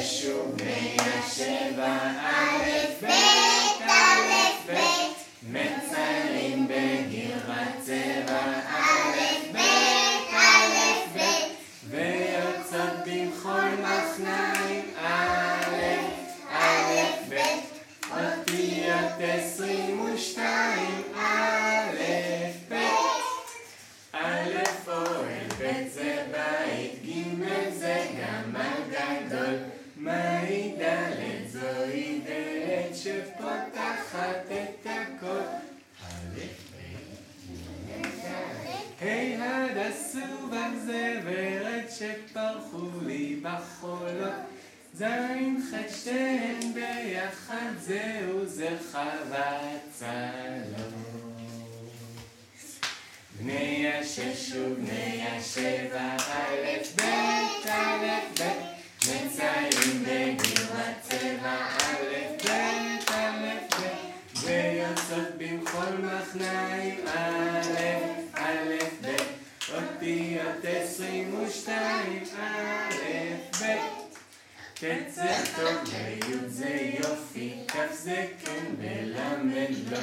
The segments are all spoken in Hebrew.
השש ובני השבע, א' שפותחת את הכל. א' ב' ה' הדסו ורד שפרחו לי בחולות. זין ח' ביחד זהו זרחה והצלות בני השש ובני השבע, א' ב' א' ב' מציירים בגרבת צבע, א' ב' א' ב' ויוצאות במחול מחניים, א' א' ב' אותיות עשרים ושתיים, א' ב' ט' זה טוב וי' זה יופי, כ' זה כן ולמד לא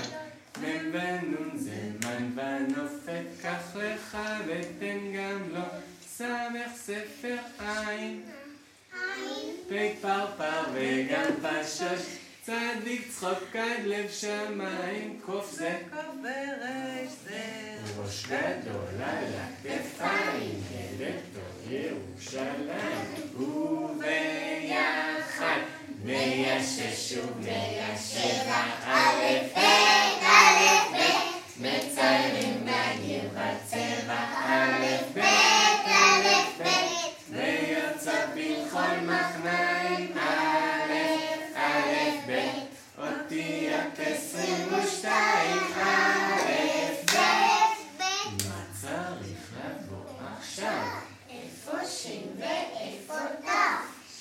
מ' ונ' זה מן ונופת, קח לך ותן גם לו, סמך ספר עין, פ' פרפר וגם פשוש, צדיק צחוק עד לב שמיים, קוף זה. וריש זה. ראש גדול על הכתפיים, אלתו ירושלים, וביחד ובני השבע, א' ב' א' ב' מציירים בגרבת צבע, א' ב' א' ב' ויוצאות בלכל מחניים, א'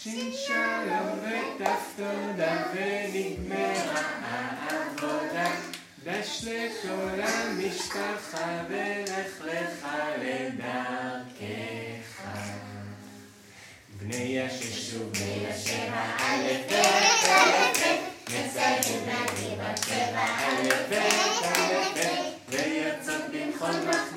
שין שלום ותף תודה ונגמרה העבודה. דש לכל המשפחה ולך לך לדרכך. בני השש ובני השבע א' ב' א' ב' מציירים בגרבת צבע א' ב' א' ב' ויוצאות במחול מחנה